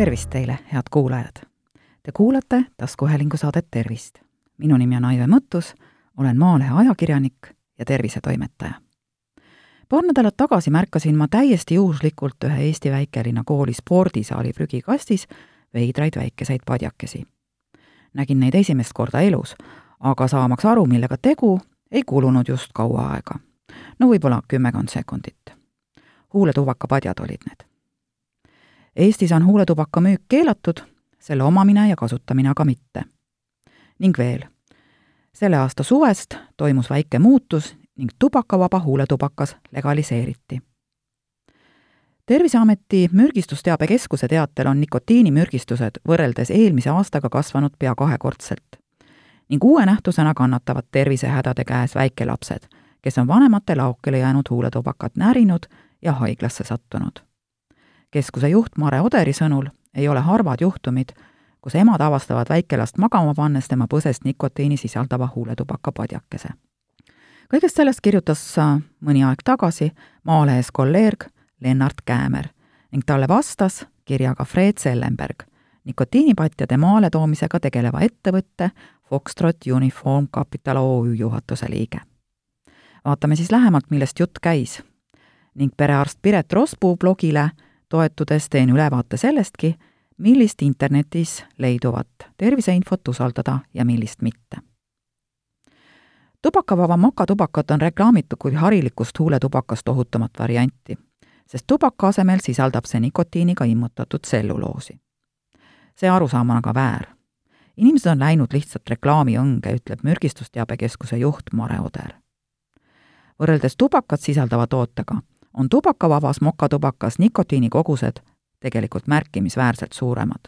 tervist teile, head kuulajad! Te kuulate taskuhäälingu saadet Tervist. minu nimi on Aive Mõttus, olen Maalehe ajakirjanik ja tervisetoimetaja. paar nädalat tagasi märkasin ma täiesti juhuslikult ühe Eesti väikelinna kooli spordisaali prügikastis veidraid väikeseid padjakesi. nägin neid esimest korda elus, aga saamaks aru, millega tegu, ei kulunud just kaua aega. no võib-olla kümmekond sekundit. huuletuvakapadjad olid need Eestis on huuletubaka müük keelatud, selle omamine ja kasutamine aga mitte. ning veel, selle aasta suvest toimus väike muutus ning tubakavaba huuletubakas legaliseeriti. terviseameti Mürgistusteabekeskuse teatel on nikotiinimürgistused võrreldes eelmise aastaga kasvanud pea kahekordselt ning uue nähtusena kannatavad tervisehädade käes väikelapsed, kes on vanemate laokile jäänud huuletubakat närinud ja haiglasse sattunud keskuse juht Mare Oderi sõnul ei ole harvad juhtumid, kus emad avastavad väikelast magama pannes tema põsest nikotiini sisaldava huuletubaka padjakese. kõigest sellest kirjutas mõni aeg tagasi Maalehes kolleeg Lennart Käämer ning talle vastas kirjaga Fred Sellenberg, nikotiinipatjade maale toomisega tegeleva ettevõtte Foxtrot Uniform Capital OÜ juhatuse liige. vaatame siis lähemalt, millest jutt käis ning perearst Piret Rospuu blogile toetudes teen ülevaate sellestki, millist internetis leiduvat terviseinfot usaldada ja millist mitte. tubakavaba mokatubakat on reklaamitud kui harilikust huuletubakast ohutumat varianti, sest tubaka asemel sisaldab see nikotiiniga immutatud tselluloosi. see arusaam on aga väär. inimesed on läinud lihtsalt reklaami õnge, ütleb Mürgistusteabekeskuse juht Mare Oder. võrreldes tubakat sisaldava tootega on tubakavabas mokatubakas nikotiinikogused tegelikult märkimisväärselt suuremad.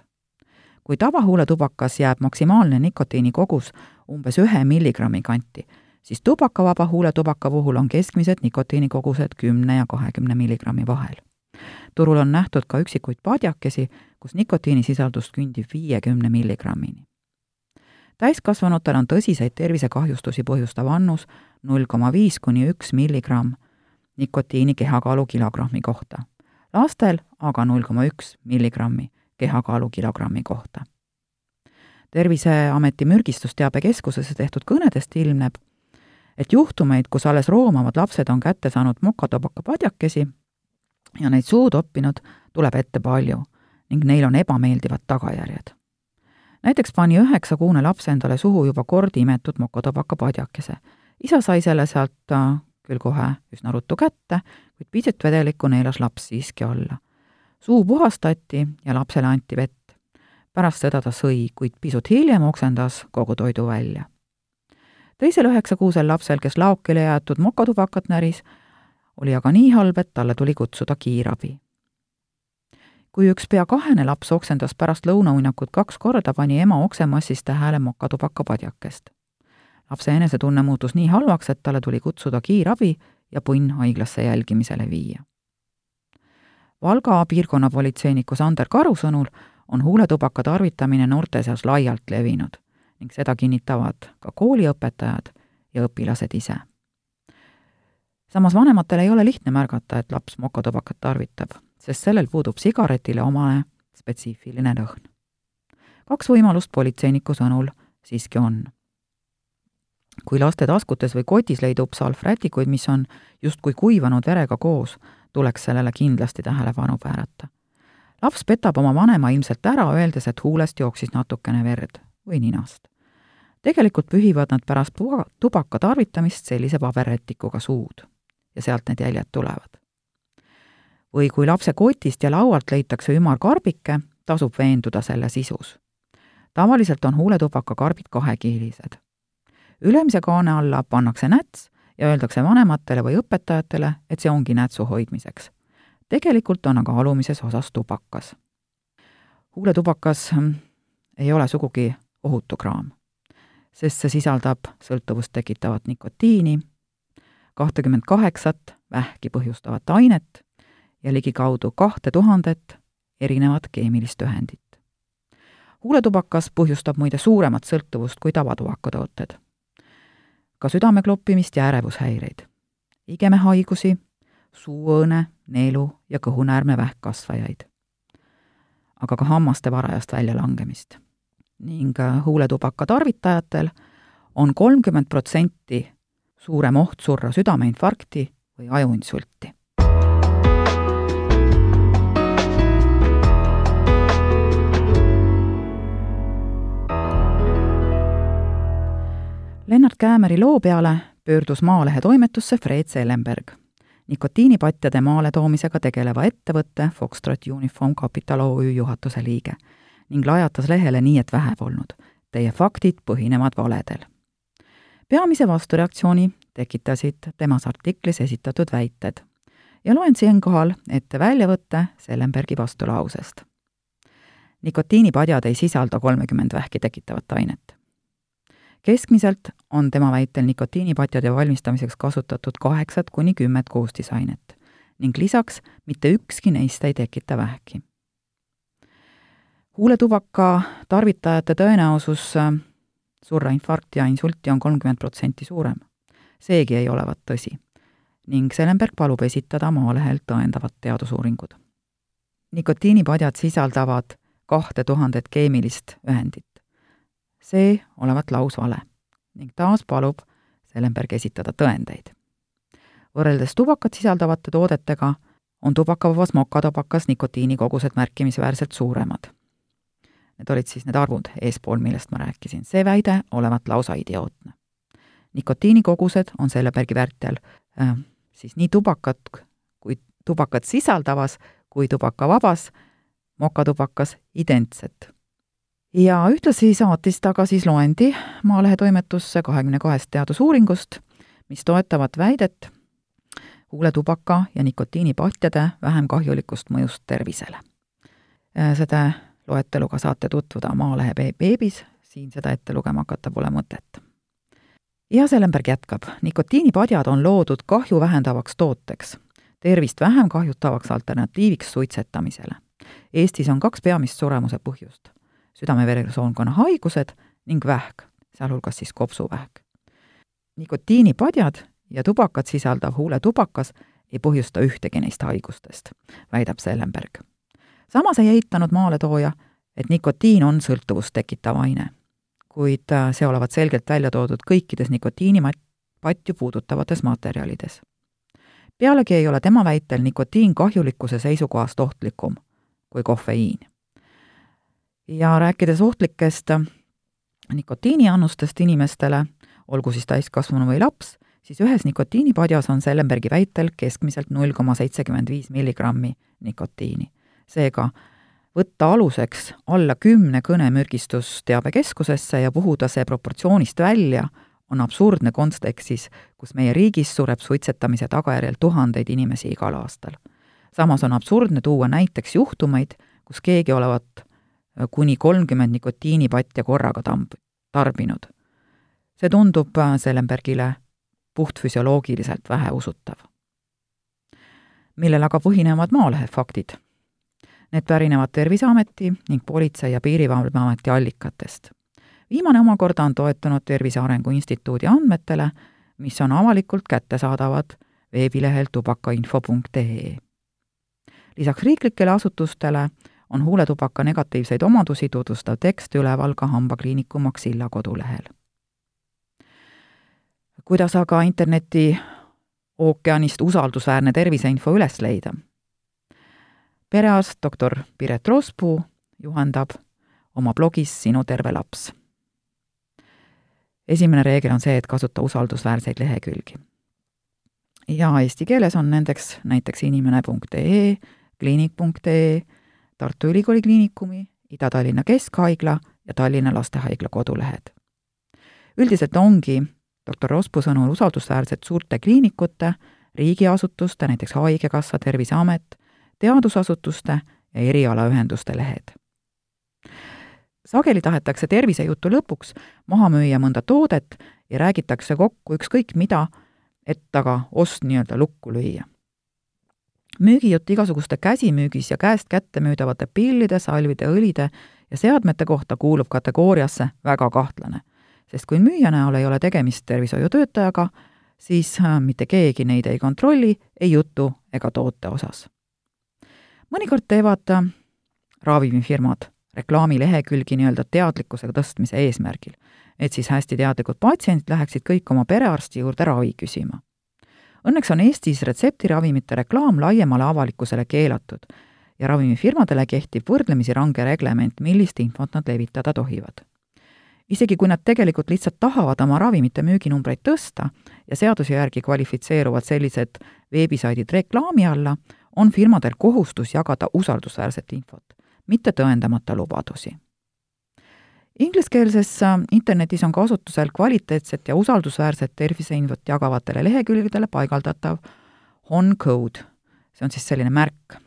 kui tavahuuletubakas jääb maksimaalne nikotiinikogus umbes ühe milligrammi kanti, siis tubakavaba huuletubaka puhul on keskmised nikotiinikogused kümne ja kahekümne milligrammi vahel. turul on nähtud ka üksikuid padjakesi, kus nikotiinisisaldus kündib viiekümne milligrammini. täiskasvanutel on tõsiseid tervisekahjustusi põhjustav annus null koma viis kuni üks milligramm nikotiini kehakaalu kilogrammi kohta. lastel aga null koma üks milligrammi kehakaalu kilogrammi kohta. terviseameti mürgistusteabekeskuses tehtud kõnedest ilmneb, et juhtumeid, kus alles roomavad lapsed on kätte saanud mokatubakapadjakesi ja neid suhu toppinud, tuleb ette palju ning neil on ebameeldivad tagajärjed. näiteks pani üheksakuune laps endale suhu juba kord imetud mokatubakapadjakese. isa sai selle sealt äh, küll kohe üsna ruttu kätte, kuid pisut vedelikku neelas laps siiski alla. suu puhastati ja lapsele anti vett. pärast seda ta sõi, kuid pisut hiljem oksendas kogu toidu välja. teisel üheksakuusel lapsel, kes laokile jäetud mokatubakat näris, oli aga nii halb, et talle tuli kutsuda kiirabi. kui üks pea kahene laps oksendas pärast lõunauinakut kaks korda, pani ema oksemassis tähele mokatubaka padjakest lapse enesetunne muutus nii halvaks, et talle tuli kutsuda kiirabi ja punn haiglasse jälgimisele viia. Valga piirkonnapolitseiniku Sander Karu sõnul on huuletubaka tarvitamine noorte seas laialt levinud ning seda kinnitavad ka kooliõpetajad ja õpilased ise. samas vanematel ei ole lihtne märgata, et laps mokatubakat tarvitab, sest sellel puudub sigaretile omane spetsiifiline lõhn. kaks võimalust politseiniku sõnul siiski on kui laste taskutes või kotis leidub salvrätikuid, mis on justkui kuivanud verega koos, tuleks sellele kindlasti tähelepanu pöörata. laps petab oma vanema ilmselt ära, öeldes, et huulest jooksis natukene verd või ninast. tegelikult pühivad nad pärast tubaka tarvitamist sellise paberrätikuga suud ja sealt need jäljed tulevad. või kui lapse kotist ja laualt leitakse ümar karbike, tasub veenduda selle sisus. tavaliselt on huuletubakakarbid kahekihilised ülemise kaane alla pannakse näts ja öeldakse vanematele või õpetajatele, et see ongi nätsu hoidmiseks. tegelikult on aga alumises osas tubakas. huuletubakas hm, ei ole sugugi ohutu kraam, sest see sisaldab sõltuvust tekitavat nikotiini, kahtekümmet kaheksat vähki põhjustavat ainet ja ligikaudu kahte tuhandet erinevat keemilist ühendit. huuletubakas põhjustab muide suuremat sõltuvust kui tavatubakatooted ka südamekloppimist ja ärevushäireid, igemehaigusi, suuõõne, neelu- ja kõhunäärmevähkkasvajaid. aga ka hammaste varajast väljalangemist. ning äh, huuletubaka tarvitajatel on kolmkümmend protsenti suurem oht surra südameinfarkti või ajuinsulti Käämeri loo peale pöördus Maalehe toimetusse Fred Sellenberg, nikotiinipatjade maale toomisega tegeleva ettevõtte Foxtrot Uniform Capital OÜ juhatuse liige ning lajatas lehele nii, et vähe polnud. Teie faktid põhinevad valedel. peamise vastureaktsiooni tekitasid temas artiklis esitatud väited ja loen siinkohal ette väljavõtte Sellenbergi vastulausest. nikotiinipadjad ei sisalda kolmekümmend vähki tekitavat ainet keskmiselt on tema väitel nikotiinipatjade valmistamiseks kasutatud kaheksat kuni kümmet koostisainet ning lisaks mitte ükski neist ei tekita vähki. huuletubaka tarvitajate tõenäosus äh, surra infarkti ja insulti on kolmkümmend protsenti suurem. seegi ei olevat tõsi ning Selenberg palub esitada Maalehel tõendavad teadusuuringud. nikotiinipadjad sisaldavad kahte tuhandet keemilist ühendit see olevat lausvale ning taas palub Sellenberg esitada tõendeid. võrreldes tubakat sisaldavate toodetega on tubakavabas mokatubakas nikotiinikogused märkimisväärselt suuremad. Need olid siis need arvud eespool, millest ma rääkisin. see väide olevat lausa idiootne. nikotiinikogused on Sellenbergi väitel äh, siis nii tubakat kui tubakat sisaldavas kui tubakavabas mokatubakas identsed ja ühtlasi saatis ta ka siis loendi Maalehe toimetusse kahekümne kahest teadusuuringust, mis toetavad väidet huuletubaka ja nikotiinipatjade vähem kahjulikust mõjust tervisele. Äh, seda loeteluga saate tutvuda Maalehe veebis, siin seda ette lugema hakata pole mõtet. ja Sellenberg jätkab, nikotiinipadjad on loodud kahju vähendavaks tooteks, tervist vähem kahjutavaks alternatiiviks suitsetamisele. Eestis on kaks peamist suremuse põhjust südame-veresoonkonna haigused ning vähk, sealhulgas siis kopsuvähk. nikotiinipadjad ja tubakat sisaldav huuletubakas ei põhjusta ühtegi neist haigustest, väidab Sellenberg. samas ei eitanud maaletooja, et nikotiin on sõltuvust tekitav aine, kuid äh, see olevat selgelt välja toodud kõikides nikotiinipatju puudutavates materjalides. pealegi ei ole tema väitel nikotiin kahjulikkuse seisukohast ohtlikum kui kofeiin ja rääkides ohtlikest nikotiiniannustest inimestele, olgu siis täiskasvanu või laps, siis ühes nikotiinipadjas on Sellenbergi väitel keskmiselt null koma seitsekümmend viis milligrammi nikotiini. seega võtta aluseks alla kümne kõne mürgistusteabekeskusesse ja puhuda see proportsioonist välja, on absurdne kontekstis, kus meie riigis sureb suitsetamise tagajärjel tuhandeid inimesi igal aastal. samas on absurdne tuua näiteks juhtumeid, kus keegi olevat kuni kolmkümmend nikotiinipatja korraga tamb-, tarbinud. see tundub äh, Sellenbergile puhtfüsioloogiliselt väheusutav. millel aga põhinevad Maalehe faktid. Need pärinevad Terviseameti ning Politsei- ja Piirivalveameti allikatest. viimane omakorda on toetunud Tervise Arengu Instituudi andmetele, mis on avalikult kättesaadavad veebilehel tubakainfo.ee. lisaks riiklikele asutustele on huuletubaka negatiivseid omadusi tutvustav tekst üleval ka hambakliiniku Maxilla kodulehel. kuidas aga interneti ookeanist usaldusväärne terviseinfo üles leida? perearst doktor Piret Roospuu juhendab oma blogis Sinu terve laps. esimene reegel on see, et kasuta usaldusväärseid lehekülgi. ja eesti keeles on nendeks näiteks inimene.ee, kliinik.ee, Tartu Ülikooli Kliinikumi, Ida-Tallinna Keskhaigla ja Tallinna Lastehaigla kodulehed. üldiselt ongi doktor Rospu sõnul usaldusväärsed suurte kliinikute, riigiasutuste, näiteks Haigekassa, Terviseamet, teadusasutuste ja erialaühenduste lehed. sageli tahetakse tervisejutu lõpuks maha müüa mõnda toodet ja räägitakse kokku ükskõik mida, et aga ost nii-öelda lukku lüüa müügijutt igasuguste käsimüügis ja käest kätte müüdavate pillide, salvide, õlide ja seadmete kohta kuulub kategooriasse väga kahtlane. sest kui müüja näol ei ole tegemist tervishoiutöötajaga, siis äh, mitte keegi neid ei kontrolli ei jutu ega toote osas. mõnikord teevad äh, ravimifirmad reklaamilehekülgi nii-öelda teadlikkusega tõstmise eesmärgil, et siis hästi teadlikud patsiendid läheksid kõik oma perearsti juurde ravi küsima. Õnneks on Eestis retseptiravimite reklaam laiemale avalikkusele keelatud ja ravimifirmadele kehtib võrdlemisi range reglement, millist infot nad levitada tohivad isegi kui nad tegelikult lihtsalt tahavad oma ravimite müüginumbreid tõsta ja seaduse järgi kvalifitseeruvad sellised veebisaidid reklaami alla, on firmadel kohustus jagada usaldusväärset infot, mitte tõendamata lubadusi. Ingliskeelses internetis on kasutusel kvaliteetset ja usaldusväärset terviseinfot jagavatele lehekülgedele paigaldatav on code, see on siis selline märk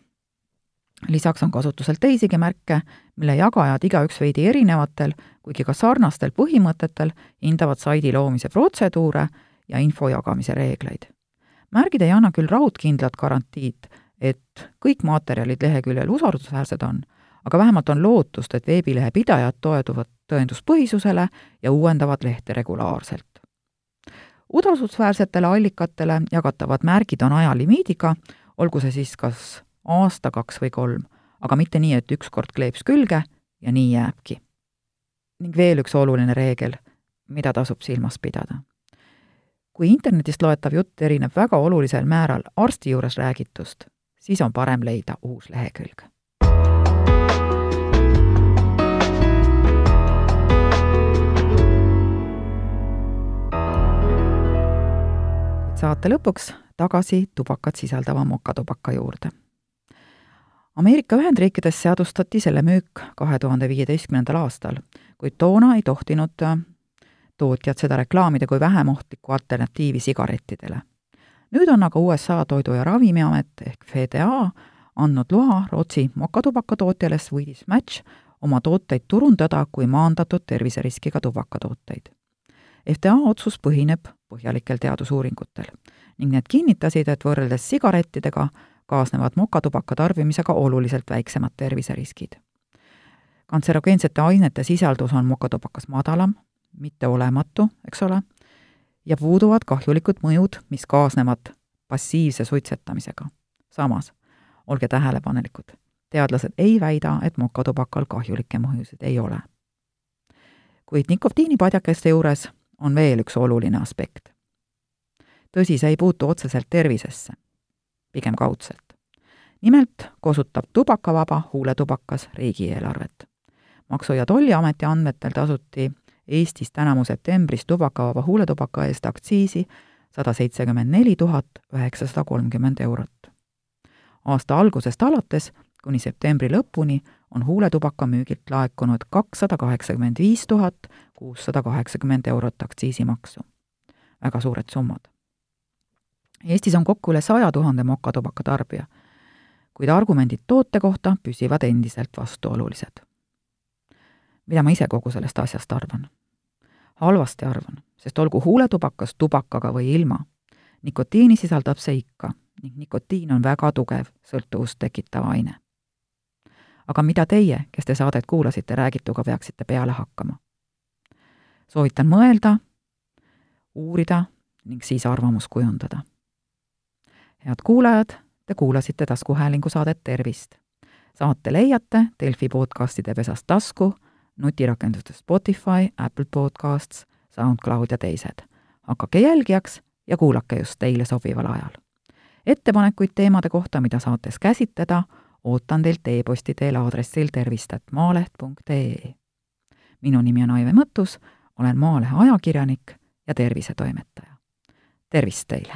lisaks on kasutusel teisigi märke, mille jagajad igaüks veidi erinevatel, kuigi ka sarnastel põhimõtetel hindavad saidi loomise protseduure ja info jagamise reegleid. märgid ei anna küll raudkindlat garantiid, et kõik materjalid leheküljel usaldusväärsed on, aga vähemalt on lootust, et veebilehe pidajad toetuvad tõenduspõhisusele ja uuendavad lehte regulaarselt. usaldusväärsetele allikatele jagatavad märgid on ajalimiidiga, olgu see siis kas aasta, kaks või kolm, aga mitte nii, et ükskord kleeps külge ja nii jääbki. ning veel üks oluline reegel, mida tasub silmas pidada. kui internetist loetav jutt erineb väga olulisel määral arsti juures räägitust, siis on parem leida uus lehekülg saate lõpuks tagasi tubakat sisaldava mokatubaka juurde Ameerika Ühendriikides seadustati selle müük kahe tuhande viieteistkümnendal aastal, kuid toona ei tohtinud äh, tootjad seda reklaamida kui vähem ohtlikku alternatiivi sigarettidele. nüüd on aga USA Toidu- ja Ravimiamet ehk FDA andnud loa Rootsi mokatubaka tootjale Swedish Match oma tooteid turundada kui maandatud terviseriskiga tubakatooteid. FDA otsus põhineb põhjalikel teadusuuringutel ning need kinnitasid, et võrreldes sigarettidega kaasnevad mokatubaka tarbimisega oluliselt väiksemad terviseriskid. kantserogeensete ainete sisaldus on mokatubakas madalam, mitte olematu, eks ole, ja puuduvad kahjulikud mõjud, mis kaasnevad passiivse suitsetamisega. samas, olge tähelepanelikud, teadlased ei väida, et mokatubakal kahjulikke mõjusid ei ole. kuid nikotiinipadjakeste juures on veel üks oluline aspekt. tõsi, see ei puutu otseselt tervisesse pigem kaudselt. nimelt kosutab tubakavaba huuletubakas riigieelarvet. maksu- ja Tolliameti andmetel tasuti Eestis tänavu septembris tubakavaba huuletubaka eest aktsiisi sada seitsekümmend neli tuhat üheksasada kolmkümmend eurot. aasta algusest alates kuni septembri lõpuni on huuletubaka müügilt laekunud kakssada kaheksakümmend viis tuhat kuussada kaheksakümmend eurot aktsiisimaksu. väga suured summad Eestis on kokku üle saja tuhande mokatubaka tarbija, kuid argumendid toote kohta püsivad endiselt vastuolulised. mida ma ise kogu sellest asjast arvan? halvasti arvan, sest olgu huuletubakas tubakaga või ilma, nikotiini sisaldab see ikka ning nikotiin on väga tugev sõltuvust tekitav aine. aga mida teie, kes te saadet kuulasite, räägituga peaksite peale hakkama? Soovitan mõelda, uurida ning siis arvamus kujundada head kuulajad, te kuulasite taskuhäälingu saadet Tervist. saate leiate Delfi podcastide pesast tasku, nutirakenduste Spotify, Apple Podcasts, SoundCloud ja teised. hakake jälgijaks ja kuulake just teile sobival ajal. ettepanekuid teemade kohta, mida saates käsitleda, ootan teilt e-posti teel aadressil tervist.maaleht.ee. minu nimi on Aive Mõttus, olen Maalehe ajakirjanik ja tervisetoimetaja. tervist teile!